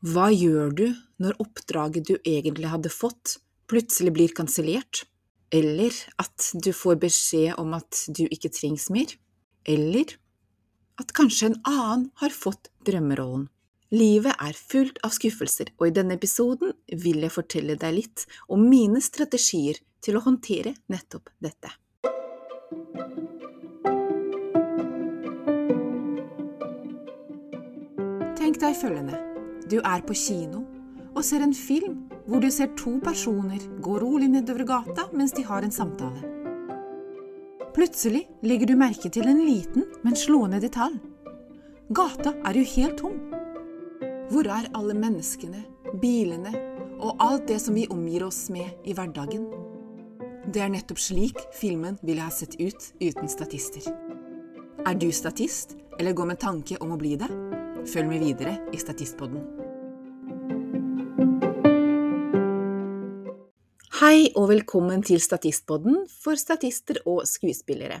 Hva gjør du når oppdraget du egentlig hadde fått, plutselig blir kansellert? Eller at du får beskjed om at du ikke trengs mer? Eller at kanskje en annen har fått drømmerollen? Livet er fullt av skuffelser, og i denne episoden vil jeg fortelle deg litt om mine strategier til å håndtere nettopp dette. Tenk deg følgende. Du er på kino og ser en film hvor du ser to personer gå rolig nedover gata mens de har en samtale. Plutselig legger du merke til en liten, men slående detalj. Gata er jo helt tom. Hvor er alle menneskene, bilene og alt det som vi omgir oss med i hverdagen? Det er nettopp slik filmen ville ha sett ut uten statister. Er du statist, eller går med tanke om å bli det? Følg med videre i Statistpodden. Hei og velkommen til Statistpodden for statister og skuespillere.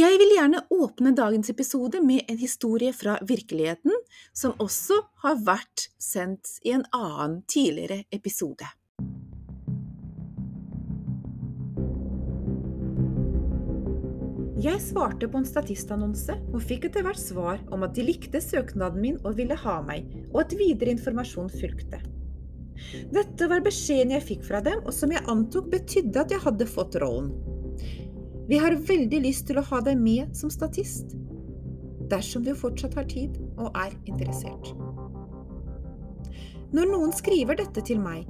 Jeg vil gjerne åpne dagens episode med en historie fra virkeligheten, som også har vært sendt i en annen tidligere episode. Jeg svarte på en statistannonse og fikk etter hvert svar om at de likte søknaden min og ville ha meg, og at videre informasjon fulgte. Dette var beskjeden jeg fikk fra dem, og som jeg antok betydde at jeg hadde fått rollen. Vi har veldig lyst til å ha deg med som statist, dersom du fortsatt har tid og er interessert. Når noen skriver dette til meg,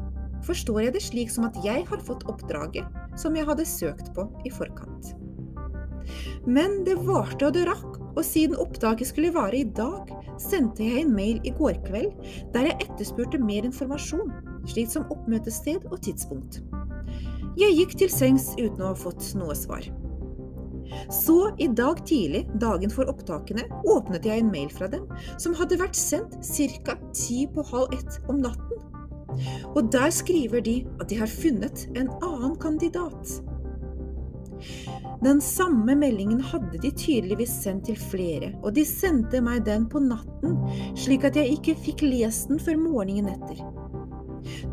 forstår jeg det slik som at jeg har fått oppdraget som jeg hadde søkt på i forkant. Men det varte og det rakk, og siden oppdraget skulle vare i dag, sendte jeg en mail i går kveld der jeg etterspurte mer informasjon, slik som oppmøtested og tidspunkt. Jeg gikk til sengs uten å ha fått noe svar. Så i dag tidlig, dagen for opptakene, åpnet jeg en mail fra dem som hadde vært sendt ca. ti på halv ett om natten. Og der skriver de at de har funnet en annen kandidat. Den samme meldingen hadde de tydeligvis sendt til flere, og de sendte meg den på natten, slik at jeg ikke fikk lest den før morgenen etter.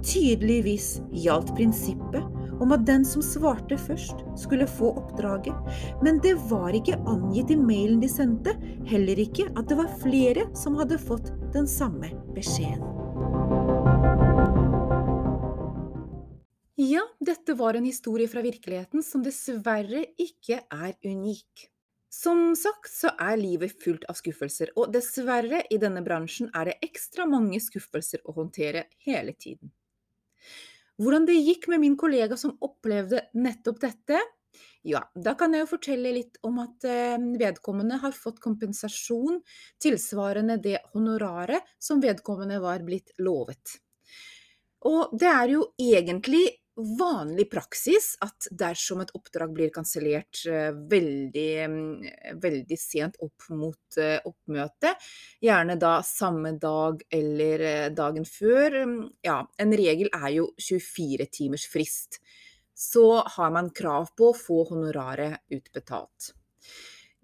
Tydeligvis gjaldt prinsippet om at den som svarte først, skulle få oppdraget, men det var ikke angitt i mailen de sendte, heller ikke at det var flere som hadde fått den samme beskjeden. Ja, dette var en historie fra virkeligheten som dessverre ikke er unik. Som sagt så er livet fullt av skuffelser, og dessverre i denne bransjen er det ekstra mange skuffelser å håndtere hele tiden. Hvordan det gikk med min kollega som opplevde nettopp dette? Ja, da kan jeg jo fortelle litt om at eh, vedkommende har fått kompensasjon tilsvarende det honoraret som vedkommende var blitt lovet. Og det er jo egentlig vanlig praksis at dersom et oppdrag blir kansellert eh, veldig, mm, veldig, sent opp mot eh, oppmøtet, gjerne da samme dag eller eh, dagen før mm, Ja, en regel er jo 24 timers frist. Så har man krav på å få honoraret utbetalt.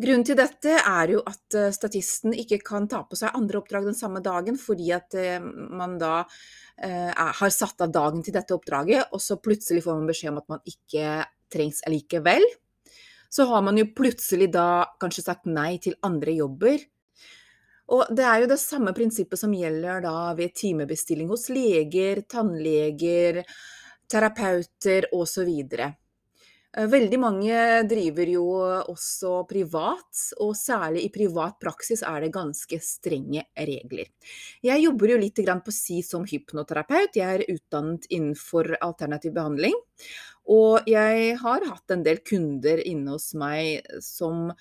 Grunnen til dette er jo at statisten ikke kan ta på seg andre oppdrag den samme dagen, fordi at man da Eh, har satt av dagen til dette oppdraget, og så plutselig får man beskjed om at man ikke trengs allikevel. Så har man jo plutselig da kanskje sagt nei til andre jobber. Og det er jo det samme prinsippet som gjelder da ved timebestilling hos leger, tannleger, terapeuter osv. Eh, veldig mange driver jo også privat, og særlig i privat praksis er det ganske strenge regler. Jeg jobber jo litt på si som hypnoterapeut, jeg er utdannet innenfor alternativ behandling. Og jeg har hatt en del kunder inne hos meg som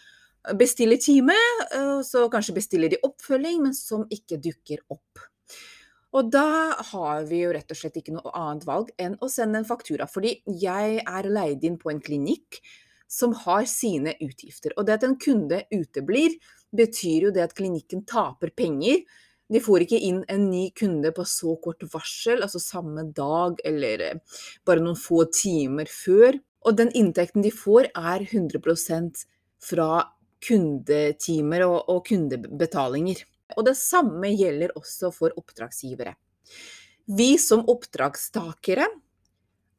bestiller time, eh, så kanskje bestiller de oppfølging, men som ikke dukker opp. Og da har vi jo rett og slett ikke noe annet valg enn å sende en faktura. Fordi jeg er leid inn på en klinikk som har sine utgifter. Og det at en kunde uteblir, betyr jo det at klinikken taper penger. De får ikke inn en ny kunde på så kort varsel, altså samme dag eller eh, bare noen få timer før. Og den inntekten de får, er 100% fra kundetimer og, og kundebetalinger. Og det samme gjelder også for oppdragsgivere. Vi som oppdragstakere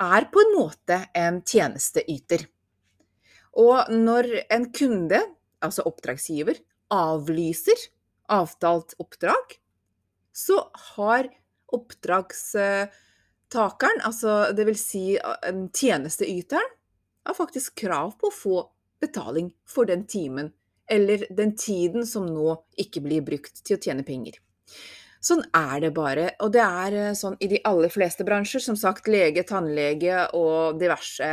er på en måte en tjenesteyter. Og når en kunde, altså oppdragsgiver, avlyser avtalt oppdrag, så har oppdragstakeren, altså vil si tjenesteyteren, har faktisk krav på å få betaling for den timen eller den tiden som nå ikke blir brukt til å tjene penger. Sånn er det bare. Og det er eh, sånn i de aller fleste bransjer. Som sagt lege, tannlege og diverse.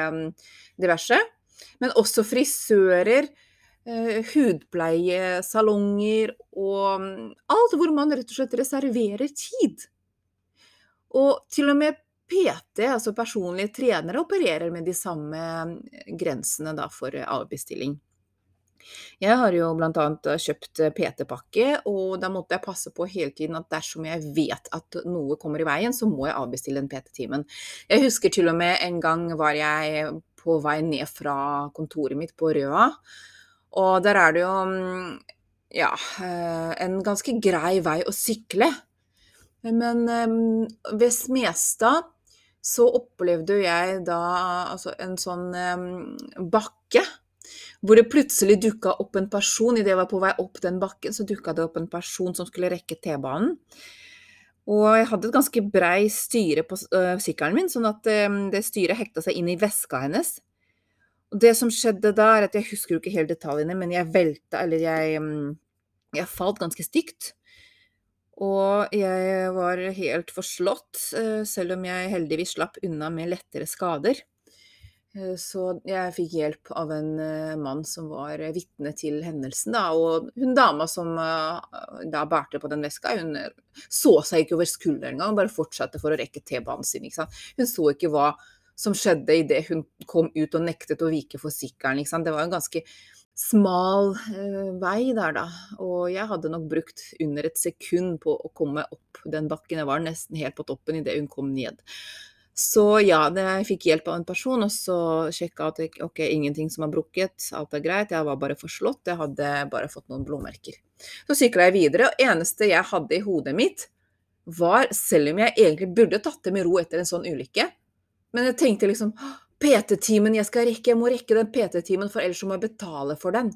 diverse. Men også frisører, eh, hudpleiesalonger og mm, alt hvor man rett og slett reserverer tid. Og til og med PT, altså personlige trenere, opererer med de samme mm, grensene for avbestilling. Jeg har jo annet eh, kjøpt eh, PT-pakke, og da måtte jeg passe på hele tiden at dersom jeg vet at noe kommer i veien, så må jeg avbestille den PT-timen. Jeg husker til og med en gang var jeg på vei ned fra kontoret mitt på Røa, og der er det jo mm, ja, eh, en ganske grei vei å sykle. Men ved Smestad så opplevde jeg da altså en sånn bakke hvor det plutselig dukka opp en person idet jeg var på vei opp den bakken, så dukka det opp en person som skulle rekke T-banen. Og jeg hadde et ganske brei styre på uh, sykkelen min, sånn at um, det styret hekta seg inn i veska hennes. Og det som skjedde da, er at jeg husker jo ikke helt detaljene, men jeg velta, eller jeg, um, jeg falt ganske stygt. Og jeg var helt forslått, uh, selv om jeg heldigvis slapp unna med lettere skader. Eh, så jeg fikk hjelp av en eh, mann som var vitne til hendelsen, da. Og hun dama som eh, da bærte på den veska, hun så seg ikke over skulderen engang, bare fortsatte for å rekke T-banen sin. Hun så ikke hva som skjedde idet hun kom ut og nektet å vike for sykkelen. Det var en ganske smal eh, vei der, da. Og jeg hadde nok brukt under et sekund på å komme opp den bakken. Jeg var nesten helt på toppen idet hun kom ned. Så ja, jeg fikk hjelp av en person, og så sjekka at ok, ingenting som var brukket, alt er greit. Jeg var bare forslått, jeg hadde bare fått noen blodmerker. Så sykla jeg videre, og eneste jeg hadde i hodet mitt, var, selv om jeg egentlig burde tatt det med ro etter en sånn ulykke, men jeg tenkte liksom PT-timen jeg skal rekke, jeg må rekke den PT-timen, for ellers må jeg betale for den.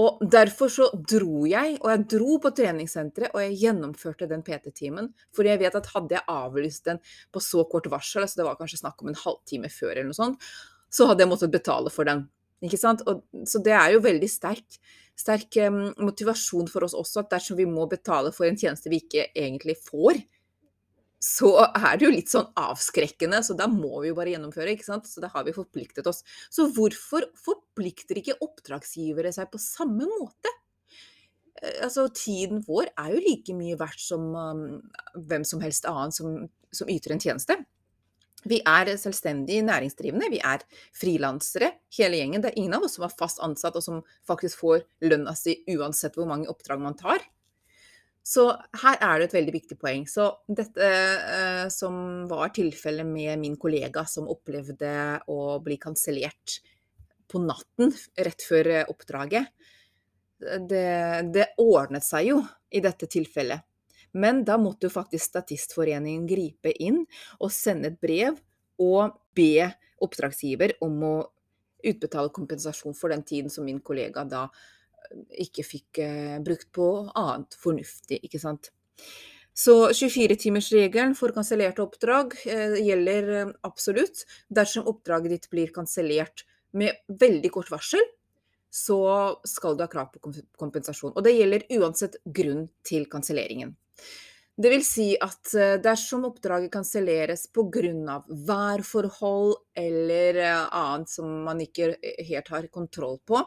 Og derfor så dro jeg, og jeg dro på treningssenteret, og jeg gjennomførte den PT-timen. For jeg vet at hadde jeg avlyst den på så kort varsel, altså det var kanskje snakk om en halvtime før eller noe sånt, så hadde jeg måttet betale for den. Ikke sant? Og, så det er jo veldig sterk, sterk um, motivasjon for oss også, at dersom vi må betale for en tjeneste vi ikke egentlig får, så er det jo litt sånn avskrekkende, så da må vi jo bare gjennomføre, ikke sant. Så da har vi forpliktet oss. Så hvorfor forplikter ikke oppdragsgivere seg på samme måte? Eh, altså, tiden vår er jo like mye verdt som um, hvem som helst annen som, som yter en tjeneste. Vi er selvstendig næringsdrivende, vi er frilansere, hele gjengen. Det er ingen av oss som er fast ansatt og som faktisk får lønna si uansett hvor mange oppdrag man tar. Så her er det et veldig viktig poeng. Så dette eh, som var tilfellet med min kollega som opplevde å bli kansellert på natten rett før eh, oppdraget, det, det, ordnet seg jo i dette tilfellet. Men da måtte jo faktisk Statistforeningen gripe inn og sende et brev og be oppdragsgiver om å utbetale kompensasjon for den tiden som min kollega da ikke fikk eh, brukt på annet fornuftig, ikke sant. Så 24-timersregelen for kansellerte oppdrag eh, gjelder eh, absolutt. Dersom oppdraget ditt blir kansellert med veldig kort varsel, så skal du ha krav på kompensasjon. Og det gjelder uansett grunn til kanselleringen. Det vil si at dersom oppdraget kanselleres pga. værforhold eller annet som man ikke helt har kontroll på,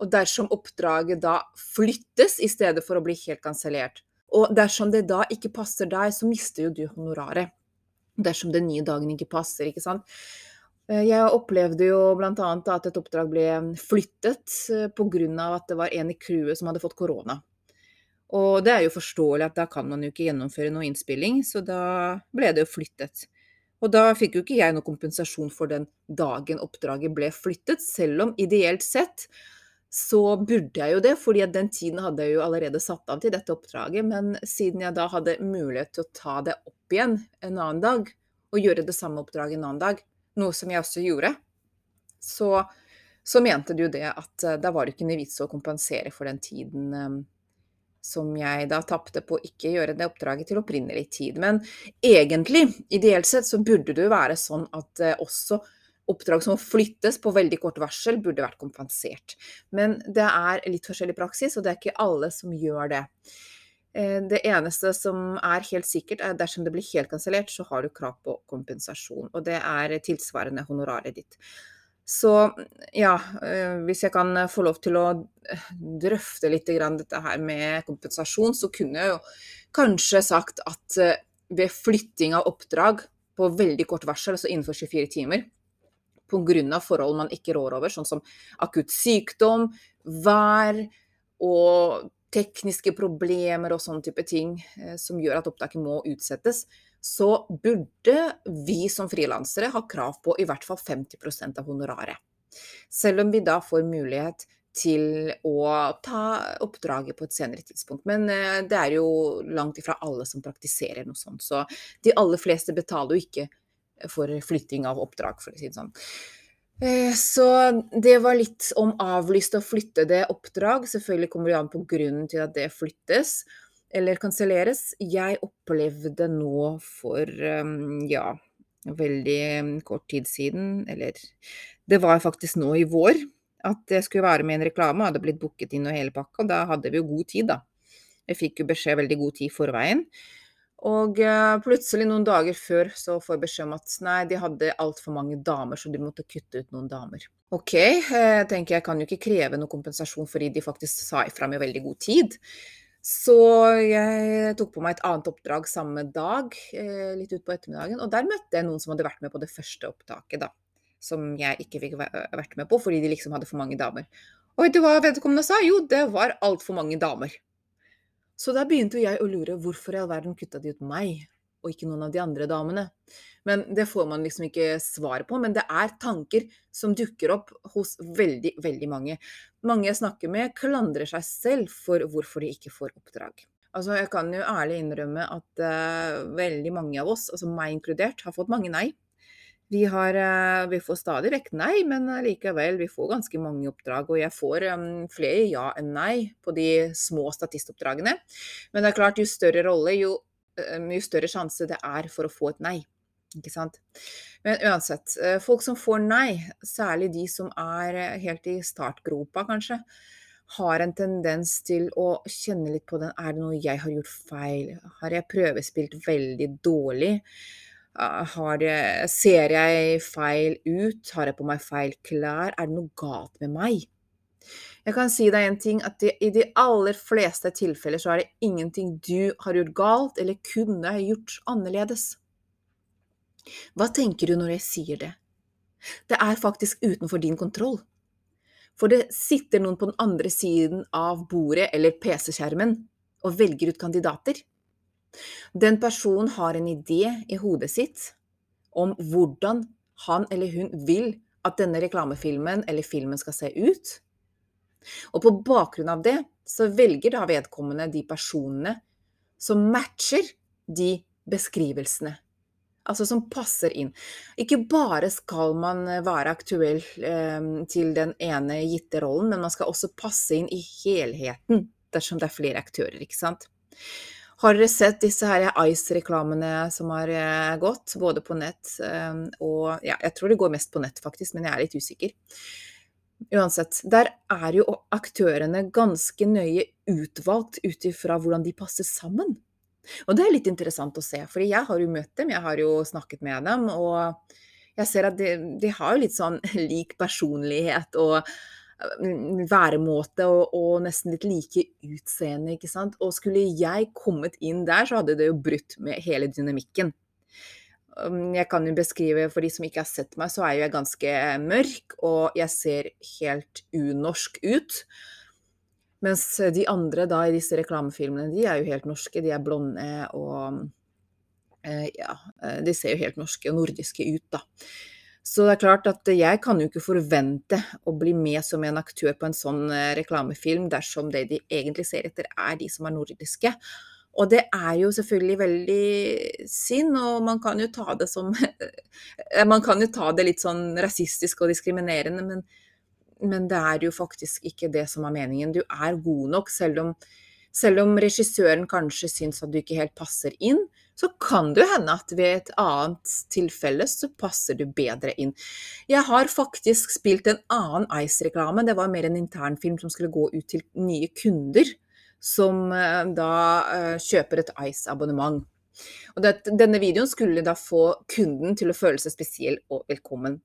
og dersom oppdraget da flyttes i stedet for å bli helt kansellert, og dersom det da ikke passer deg, så mister jo du honoraret. Dersom den nye dagen ikke passer, ikke sant. Eh, jeg opplevde jo bl.a. at et oppdrag ble flyttet eh, pga. at det var en i crewet som hadde fått korona. Og det er jo forståelig at da kan man jo ikke gjennomføre noe innspilling, så da ble det jo flyttet. Og da fikk jo ikke jeg noe kompensasjon for den dagen oppdraget ble flyttet, selv om ideelt sett så burde jeg jo det, fordi den tiden hadde jeg jo allerede satt av til dette oppdraget. Men siden jeg da hadde mulighet til å ta det opp igjen en annen dag, og gjøre det samme oppdraget en annen dag, noe som jeg også gjorde, så, så mente du det at uh, da var det ikke noe vits å kompensere for den tiden um, som jeg da tapte på å ikke gjøre det oppdraget til opprinnelig tid. Men egentlig, ideelt sett, så burde det jo være sånn at uh, også oppdrag som må flyttes på veldig kort varsel, burde vært kompensert. Men det er litt forskjellig praksis, og det er ikke alle som gjør det. Eh, det eneste som er helt sikkert, er at dersom det blir helt kansellert, så har du krav på kompensasjon. Og det er tilsvarende honoraret ditt. Så ja, eh, hvis jeg kan få lov til å eh, drøfte litt dette her med kompensasjon, så kunne jeg jo kanskje sagt at ved flytting av oppdrag på veldig kort varsel, altså innenfor 24 timer, pga. forhold man ikke rår over, sånn som akutt sykdom, vær og tekniske problemer og sånne type ting eh, som gjør at opptaket må utsettes, så burde vi som frilansere ha krav på i hvert fall 50% av honoraret. Selv om vi da får mulighet til å ta oppdraget på et senere tidspunkt. Men eh, det er jo langt ifra alle som praktiserer noe sånt, så de aller fleste betaler jo ikke for flytting av oppdrag, for å si det sånn. Eh, så det var litt om avlyste og flyttede oppdrag. Selvfølgelig kommer det an på grunnen til at det flyttes eller kanselleres. Jeg opplevde nå for ehm, ja, veldig kort tid siden, eller det var faktisk nå i vår, at jeg skulle være med i en reklame, hadde blitt booket inn og hele pakka. Da hadde vi jo god tid, da. Jeg fikk jo beskjed veldig god tid i forveien. Og eh, plutselig noen dager før så får jeg beskjed om at nei, de hadde altfor mange damer, så de måtte kutte ut noen damer. Ok, jeg eh, tenker jeg kan jo ikke kreve noe kompensasjon fordi de faktisk sa ifra med veldig god tid. Så jeg tok på meg et annet oppdrag samme dag, eh, litt utpå ettermiddagen. Og der møtte jeg noen som hadde vært med på det første opptaket, da. Som jeg ikke fikk vært med på fordi de liksom hadde for mange damer. Og vet du hva vedkommende sa? Jo, det var altfor mange damer. Så da begynte jeg å lure hvorfor i all verden kutta de ut meg, og ikke noen av de andre damene. Men det får man liksom ikke svar på. Men det er tanker som dukker opp hos veldig, veldig mange. Mange jeg snakker med, klandrer seg selv for hvorfor de ikke får oppdrag. Altså, jeg kan jo ærlig innrømme at uh, veldig mange av oss, altså meg inkludert, har fått mange nei. Vi, har, eh, vi, får stadig vekk nei, men likevel, vi får ganske mange oppdrag. Og jeg får um, flere ja enn nei på de små statistoppdragene. Men det er klart, jo større rolle, jo, jo større sjanse det er for å få et nei. Ikke sant? Men uansett, folk som får nei, særlig de som er helt i startgropa, kanskje, har en tendens til å kjenne litt på den Er det noe jeg har gjort feil? Har jeg prøvespilt veldig dårlig? Det, ser jeg feil ut? Har jeg på meg feil klær? Er det noe galt med meg? Jeg kan si deg en ting, at i de aller fleste tilfeller så er det ingenting du har gjort galt eller kunne gjort annerledes. Hva tenker du når jeg sier det? Det er faktisk utenfor din kontroll. For det sitter noen på den andre siden av bordet eller PC-skjermen og velger ut kandidater. Den personen har en idé i hodet sitt om hvordan han eller hun vil at denne reklamefilmen eller filmen skal se ut. Og på bakgrunn av det så velger da vedkommende de personene som matcher de beskrivelsene. Altså som passer inn. Ikke bare skal man være aktuell eh, til den ene gitte rollen, men man skal også passe inn i helheten dersom det er flere aktører, ikke sant. Har dere sett disse her Ice-reklamene som har eh, gått, både på nett eh, og Ja, jeg tror det går mest på nett, faktisk, men jeg er litt usikker. Uansett, der er jo aktørene ganske nøye utvalgt ut ifra hvordan de passer sammen. Og det er litt interessant å se, fordi jeg har jo møtt dem, jeg har jo snakket med dem, og jeg ser at de, de har jo litt sånn lik personlighet og væremåte og, og, nesten litt like utseende, ikke sant. Og skulle jeg kommet inn der, så hadde det jo brutt med hele dynamikken. Um, jeg kan jo beskrive, for de som ikke har sett meg, så er jo jeg ganske mørk, og jeg ser helt unorsk ut. Mens de andre da i disse reklamefilmene, de er jo helt norske. De er blonde og eh, ja, eh, de ser jo helt norske og nordiske ut, da. Så det er klart at jeg kan jo ikke forvente å bli med som en aktør på en sånn eh, reklamefilm dersom det de egentlig ser etter, er de som er nordiske. Og det er jo selvfølgelig veldig synd, og man kan jo ta det som Man kan jo ta det litt sånn rasistisk og diskriminerende, men, men det er jo faktisk ikke det som er meningen. Du er god nok, selv om, selv om regissøren kanskje syns at du ikke helt passer inn så kan det hende at ved et annet tilfelle så passer du bedre inn. Jeg har faktisk spilt en annen Ice-reklame. Det var mer en internfilm som skulle gå ut til nye kunder som eh, da uh, kjøper et Ice-abonnement. Og Denne videoen skulle da få kunden til å føle seg spesiell og velkommen.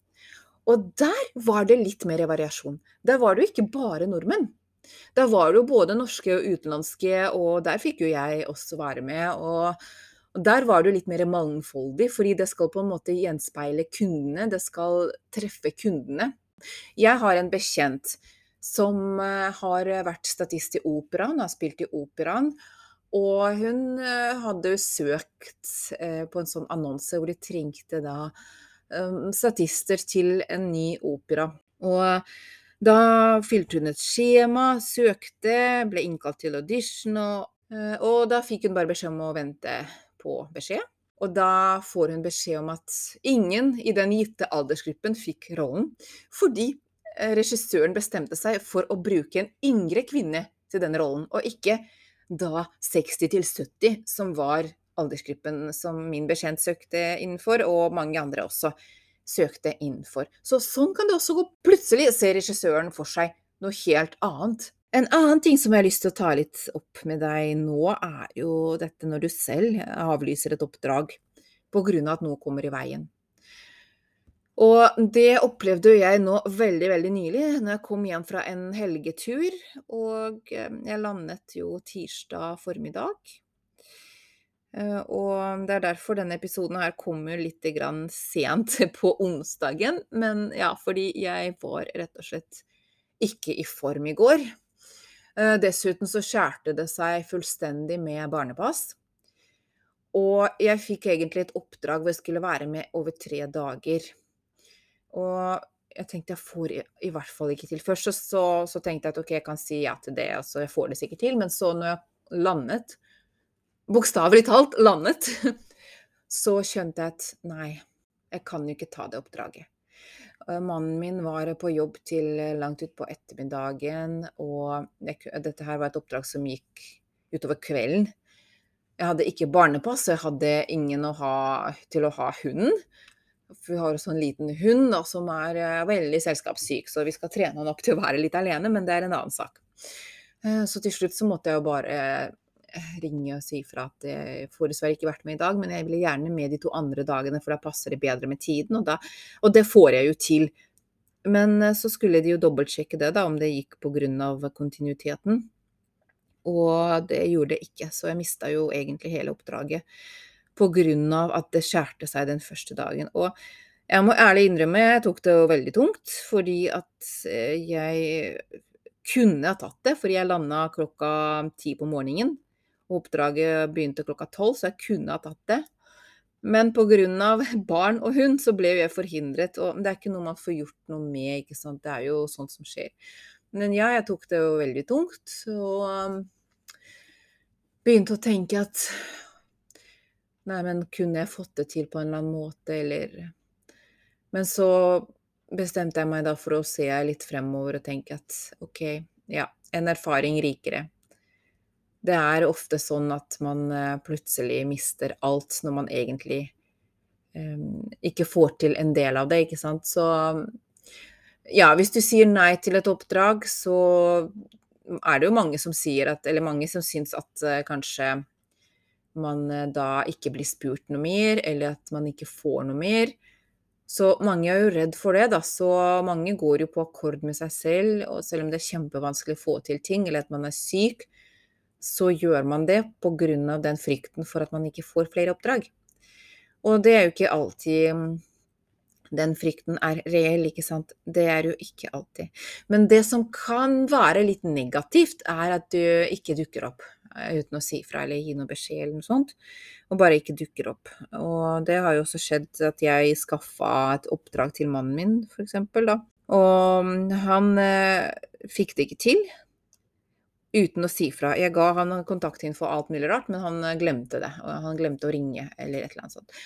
Og der var det litt mer variasjon. Der var det jo ikke bare nordmenn. Der var det jo både norske og utenlandske, og der fikk jo jeg også være med. og Der var det jo litt mer mangfoldig, fordi det skal på en måte gjenspeile kundene. Det skal treffe kundene. Jeg har en bekjent som eh, har vært statist i operaen, har spilt i operaen. Og hun eh, hadde jo søkt eh, på en sånn annonse hvor de trengte da statister til en ny opera. Og da fylte hun et skjema, søkte, ble innkalt til audition, og, og da fikk hun bare beskjed om å vente på beskjed. Og da får hun beskjed om at ingen i den gitte aldersgruppen fikk rollen, fordi eh, regissøren bestemte seg for å bruke en yngre kvinne til denne rollen, og ikke da 60 til 70, som var aldersgruppen som min bekjent søkte innenfor, og mange andre også søkte innenfor. Så sånn kan det også gå. Plutselig ser regissøren for seg noe helt annet. En annen ting som jeg har lyst til å ta litt opp med deg nå, er jo dette når du selv avlyser et oppdrag på grunn av at noe kommer i veien. Og det opplevde jeg nå veldig, veldig nylig, når jeg kom hjem fra en helgetur. Og eh, jeg landet jo tirsdag formiddag. Eh, og det er derfor denne episoden her kommer litt sent på onsdagen. Men ja, fordi jeg var rett og slett ikke i form i går. Eh, dessuten så skjærte det seg fullstendig med barnepass. Og jeg fikk egentlig et oppdrag hvor jeg skulle være med over tre dager. Og jeg tenkte jeg får i, hvert fall ikke til. Først så, så, tenkte jeg at ok, jeg kan si ja til det, altså jeg får det sikkert til. Men så når jeg landet, bokstavelig talt landet, så skjønte jeg at nei, jeg kan jo ikke ta det oppdraget. Eh, mannen min var på jobb til eh, langt utpå ettermiddagen, og dette her var et oppdrag som gikk utover kvelden. Jeg hadde ikke barnepass, jeg hadde ingen å ha, til å ha hunden. For vi har også en liten hund da, som er eh, veldig selskapssyk, så vi skal trene nok til å være litt alene, men det er en annen sak. Så til slutt så måtte jeg jo bare ringe og si fra at jeg får dessverre ikke vært med i dag, men jeg vil gjerne med de to andre dagene, for da passer det bedre med tiden. Og, da, og det får jeg jo til. Men eh, så skulle de jo dobbeltsjekke det, da, om det gikk pga. kontinuiteten. Og det gjorde det ikke, så jeg mista jo egentlig hele oppdraget pga. at det skjærte seg den første dagen. Og jeg må ærlig innrømme, jeg tok det jo veldig tungt, fordi at eh, jeg kunne ha tatt det, fordi jeg landa klokka ti på morgenen. Oppdraget begynte klokka tolv, så jeg kunne ha tatt det. Men pga. barn og hund så ble jeg forhindret, og det er ikke noe man får gjort noe med, ikke sant. Det er jo sånt som skjer. Men ja, jeg tok det jo veldig tungt, og um, begynte å tenke at Nei, men kunne jeg fått det til på en eller annen måte, eller Men så bestemte jeg meg da for å se litt fremover og tenke at OK, ja, en erfaring rikere. Det er ofte sånn at man eh, plutselig mister alt når man egentlig um, ikke får til en del av det, ikke sant. Så ja, hvis du sier nei til et oppdrag, så er det jo mange som sier at Eller mange som syns at uh, kanskje man da ikke blir spurt noe mer, eller at man ikke får noe mer. Så mange er jo redd for det, da. Så mange går jo på akkord med seg selv, og selv om det er kjempevanskelig å få til ting, eller at man er syk, så gjør man det pga. den frykten for at man ikke får flere oppdrag. Og det er jo ikke alltid mm, den frykten er reell, ikke sant. Det er jo ikke alltid. Men det som kan være litt negativt, er at du ikke dukker opp. eh, uten å si fra eller gi noe beskjed eller noe sånt, og bare ikke dukker opp. Og det har jo også skjedd at jeg skaffa et oppdrag til mannen min, for eksempel, da. Og han eh, fikk det ikke til uten å si fra. Jeg ga han kontaktinfo og alt mulig rart, men han glemte det. Han glemte å ringe eller et eller annet sånt.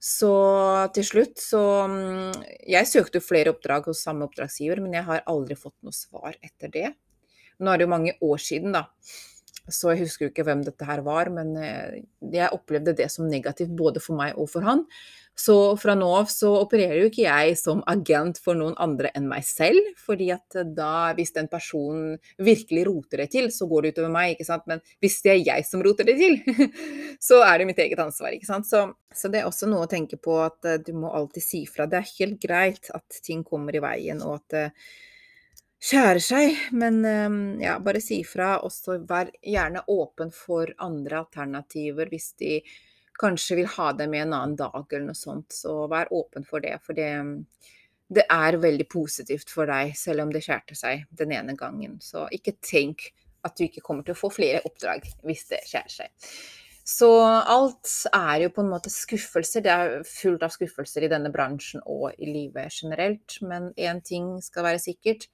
Så til slutt så mm, Jeg søkte jo flere oppdrag hos samme oppdragsgiver, men jeg har aldri fått noe svar etter det. Nå er det jo mange år siden, da. Så jeg husker jo ikke hvem dette her var, men eh, jeg opplevde det som negativt både for meg og for han. Så fra nå av så opererer jo ikke jeg som agent for noen andre enn meg selv. fordi at da, hvis den personen virkelig roter det til, så går det utover meg, ikke sant. Men hvis det er jeg som roter det til, så er det mitt eget ansvar, ikke sant. Så, så det er også noe å tenke på at eh, du må alltid si fra. Det er helt greit at ting kommer i veien, og at det skjærer seg, men ja, bare si fra. Og så vær gjerne åpen for andre alternativer hvis de kanskje vil ha deg med en annen dag eller noe sånt. Så vær åpen for det, for det, det er veldig positivt for deg, selv om det skjærte seg den ene gangen. Så ikke tenk at du ikke kommer til å få flere oppdrag hvis det skjærer seg. Så alt er jo på en måte skuffelser. Det er fullt av skuffelser i denne bransjen og i livet generelt. Men én ting skal være sikkert.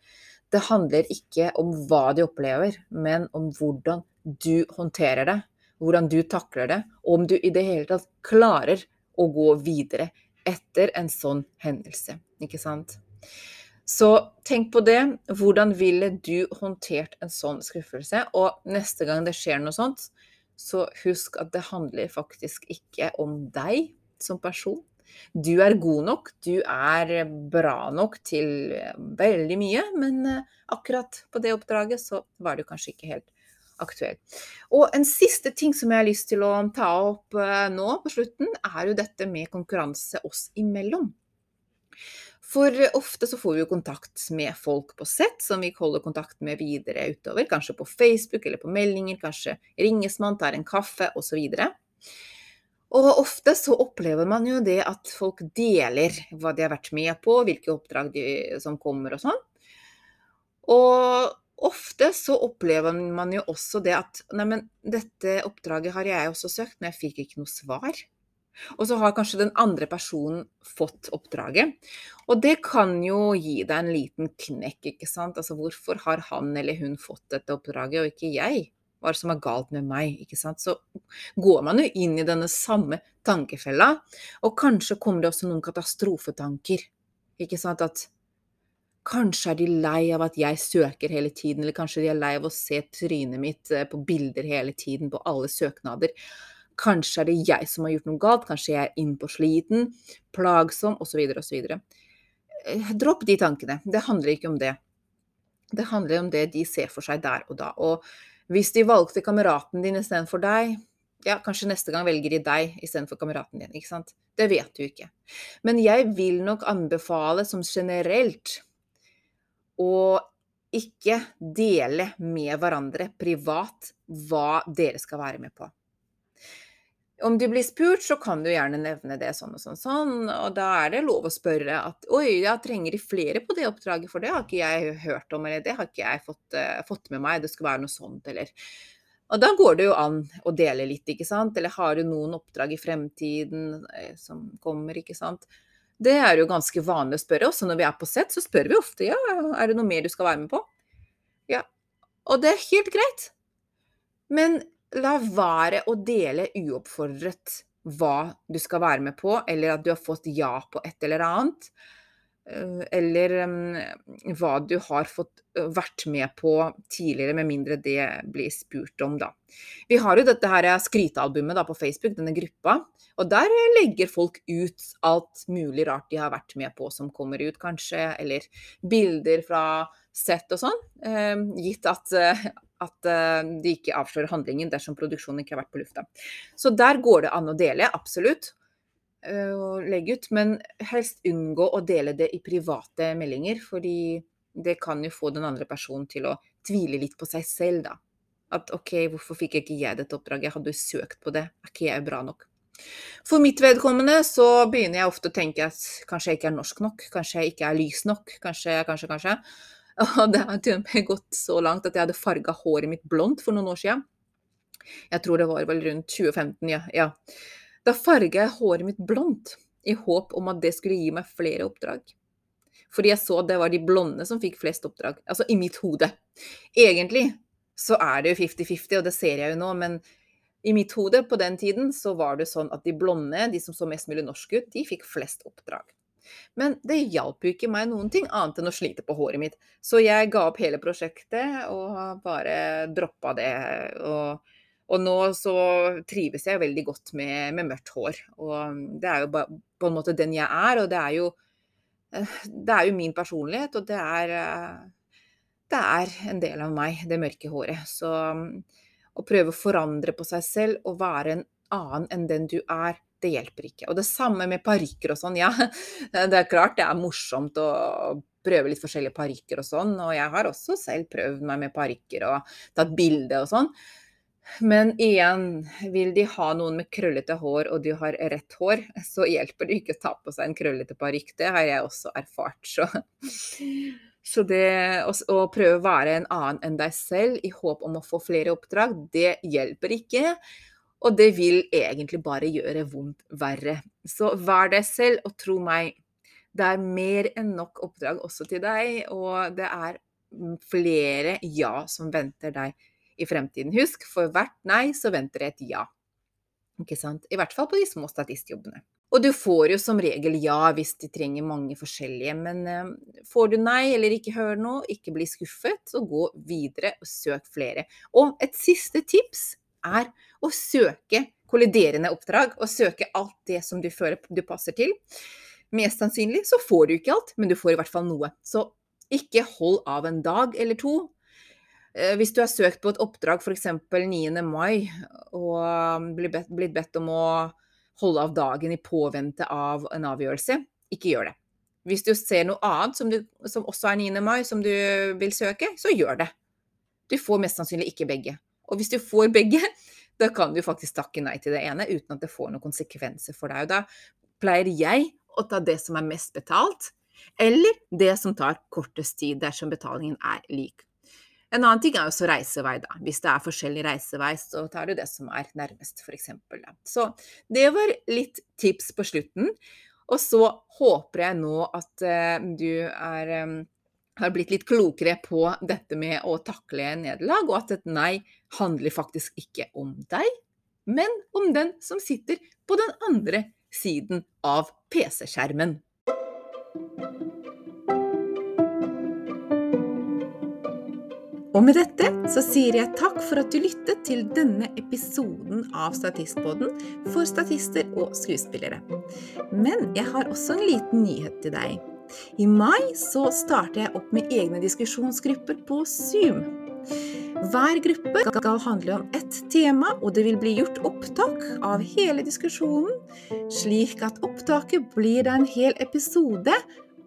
Det handler ikke om hva de opplever, men om hvordan du håndterer det hvordan du takler det, og om du i det hele tatt klarer å gå videre etter en sånn hendelse. Ikke sant? Så tenk på det. Hvordan ville du håndtert en sånn skuffelse? Og neste gang det skjer noe sånt, så husk at det handler faktisk ikke om deg som person. Du er god nok, du er bra nok til veldig mye, men akkurat på det oppdraget så var du kanskje ikke helt aktuell. Og en siste ting som jeg har lyst til å ta opp eh, nå på slutten, er jo dette med konkurranse oss imellom. For ofte så får vi jo kontakt med folk på sett som vi holder kontakt med videre utover. Kanskje på Facebook eller på meldinger, kanskje ringes man, tar en kaffe osv. Og ofte så opplever man jo det at folk deler hva de har vært med på, hvilke oppdrag de, som kommer og sånn. Og ofte så opplever man jo også det at Neimen, dette oppdraget har jeg også søkt, men jeg fikk ikke noe svar. Og så har kanskje den andre personen fått oppdraget. Og det kan jo gi deg en liten knekk, ikke sant. Altså hvorfor har han eller hun fått dette oppdraget, og ikke jeg? Hva er det som er galt med meg? ikke sant? Så går man jo inn i denne samme tankefella, og kanskje kommer det også noen katastrofetanker. Ikke sant? At Kanskje er de lei av at jeg søker hele tiden, eller kanskje de er lei av å se trynet mitt eh, på bilder hele tiden på alle søknader. Kanskje er det jeg som har gjort noe galt, kanskje jeg er innpåsliten, plagsom osv. osv. Eh, dropp de tankene. Det handler ikke om det. Det handler om det de ser for seg der og da. Og hvis de valgte kameraten din istedenfor deg, ja, kanskje neste gang velger de deg istedenfor kameraten din. ikke sant? Det vet du ikke. Men jeg vil nok anbefale som generelt og ikke dele med hverandre privat hva dere skal være med på. Om du blir spurt, så kan du gjerne nevne det sånn og sånn, sånn, og da er det lov å spørre at oi, jeg trenger de flere på det oppdraget, for det har ikke jeg hørt om, eller det har ikke jeg fått, uh, fått med meg, det skal være noe sånt, eller Og da går det jo an å dele litt, ikke sant, eller har du noen oppdrag i fremtiden eh, som kommer, ikke sant. Det er jo ganske vanlig å spørre. Også når vi er på sett, så spør vi ofte ja, er det noe mer du skal være med på. Ja, og det er helt greit. Men la være å dele uoppfordret hva du skal være med på, eller at du har fått ja på et eller annet. Eh, eller hva du har fått eh, vært med på tidligere, med mindre det blir spurt om, da. Vi har jo dette her skrytealbumet da, på Facebook, denne gruppa. Og der legger folk ut alt mulig rart de har vært med på som kommer ut, kanskje. Eller bilder fra sett og sånn. Eh, gitt at, at de ikke avslører handlingen dersom produksjonen ikke har vært på lufta. Så der går det an å dele, absolutt. Eh, å legge ut, men helst unngå å dele det i private meldinger, fordi det kan jo få den andre personen til å tvile litt på seg selv, da. At OK, hvorfor fikk ikke jeg dette oppdraget, hadde jo søkt på det, er ikke jeg bra nok? For mitt vedkommende så begynner jeg ofte å tenke at kanskje jeg ikke er norsk nok, kanskje jeg ikke er lys nok, kanskje, kanskje, kanskje. Og det har til og med gått så langt at jeg hadde farga håret mitt blondt for noen år siden. Jeg tror det var vel rundt 2015, ja. ja. Da farga jeg håret mitt blondt, i håp om at det skulle gi meg flere oppdrag. Fordi jeg så at det var de blonde som fikk flest oppdrag. Altså i mitt hode. Egentlig så er det jo 50-50, og det ser jeg jo nå, men i mitt hode på den tiden så var det sånn at de blonde, de som så mest mulig norske ut, de fikk flest oppdrag. Men det hjalp jo ikke meg noen ting annet enn å slite på håret mitt. Så jeg ga opp hele prosjektet og bare droppa det. Og, og nå så trives jeg veldig godt med, med, mørkt hår. Og det er jo på en måte den jeg er, og det er jo, eh, det er jo min personlighet, og det er, eh, det er en del av meg, det mørke håret. Så å prøve å forandre på seg selv og være en annen enn den du er, det hjelper ikke. Og det samme med parykker og sånn. Ja, det er klart det er morsomt å prøve litt forskjellige parykker og sånn, og jeg har også selv prøvd meg med parykker og tatt bilde og sånn. Men igjen, vil de ha noen med krøllete hår, og du har rett hår, så hjelper det ikke å ta på seg en krøllete parykk. Det har jeg også erfart. Så, så det å, prøve å være en annen enn deg selv i håp om å få flere oppdrag, det hjelper ikke. Og det vil egentlig bare gjøre vondt verre. Så vær deg selv, og tro meg, det er mer enn nok oppdrag også til deg, og det er flere ja som venter deg i fremtiden. Husk, for hvert nei så venter det et ja. Ikke sant? I hvert fall på de små statistjobbene. Og du får jo som regel ja hvis de trenger mange forskjellige, men eh, får du nei eller ikke hører noe, ikke bli skuffet, så gå videre og søk flere. Og et siste tips er å søke kolliderende oppdrag, og søke alt det som du føler du passer til. Mest sannsynlig så får du ikke alt, men du får i hvert fall noe. Så ikke hold av en dag eller to. Eh, hvis du har søkt på et oppdrag f.eks. 9. mai og blitt bedt om å holde av dagen i påvente av en avgjørelse, ikke gjør det. Hvis du ser noe annet som, du, som også er 9. mai, som du vil søke, så gjør det. Du får mest sannsynlig ikke begge. Og hvis du får begge, da kan du faktisk takke nei til det ene uten at det får noen konsekvenser for deg. Og da pleier jeg å ta det som er mest betalt, eller det som tar kortest tid dersom betalingen er lik. En annen ting er også reisevei, da. Hvis det er forskjellig reisevei, så tar du det som er nærmest, f.eks. Så det var litt tips på slutten. Og så håper jeg nå at uh, du er um, har blitt litt klokere på dette med å takle nederlag, og at et nei handler faktisk ikke om deg, men om den som sitter på den andre siden av PC-skjermen. Og med dette så sier jeg takk for at du lyttet til denne episoden av Statistpodden for statister og skuespillere. Men jeg har også en liten nyhet til deg. I mai så starter jeg opp med egne diskusjonsgrupper på Zoom. Hver gruppe skal handle om ett tema, og det vil bli gjort opptak av hele diskusjonen, slik at opptaket blir en hel episode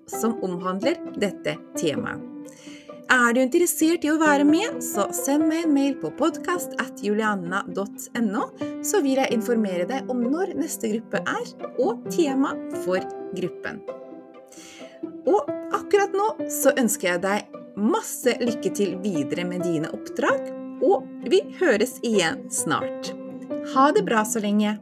som omhandler dette temaet. Er du interessert i å være med, så send meg en mail på podkast.julianna.no, så vil jeg informere deg om når neste gruppe er, og tema for gruppen. Og akkurat nå så ønsker jeg deg masse lykke til videre med dine oppdrag, og vi høres igjen snart. Ha det bra så lenge.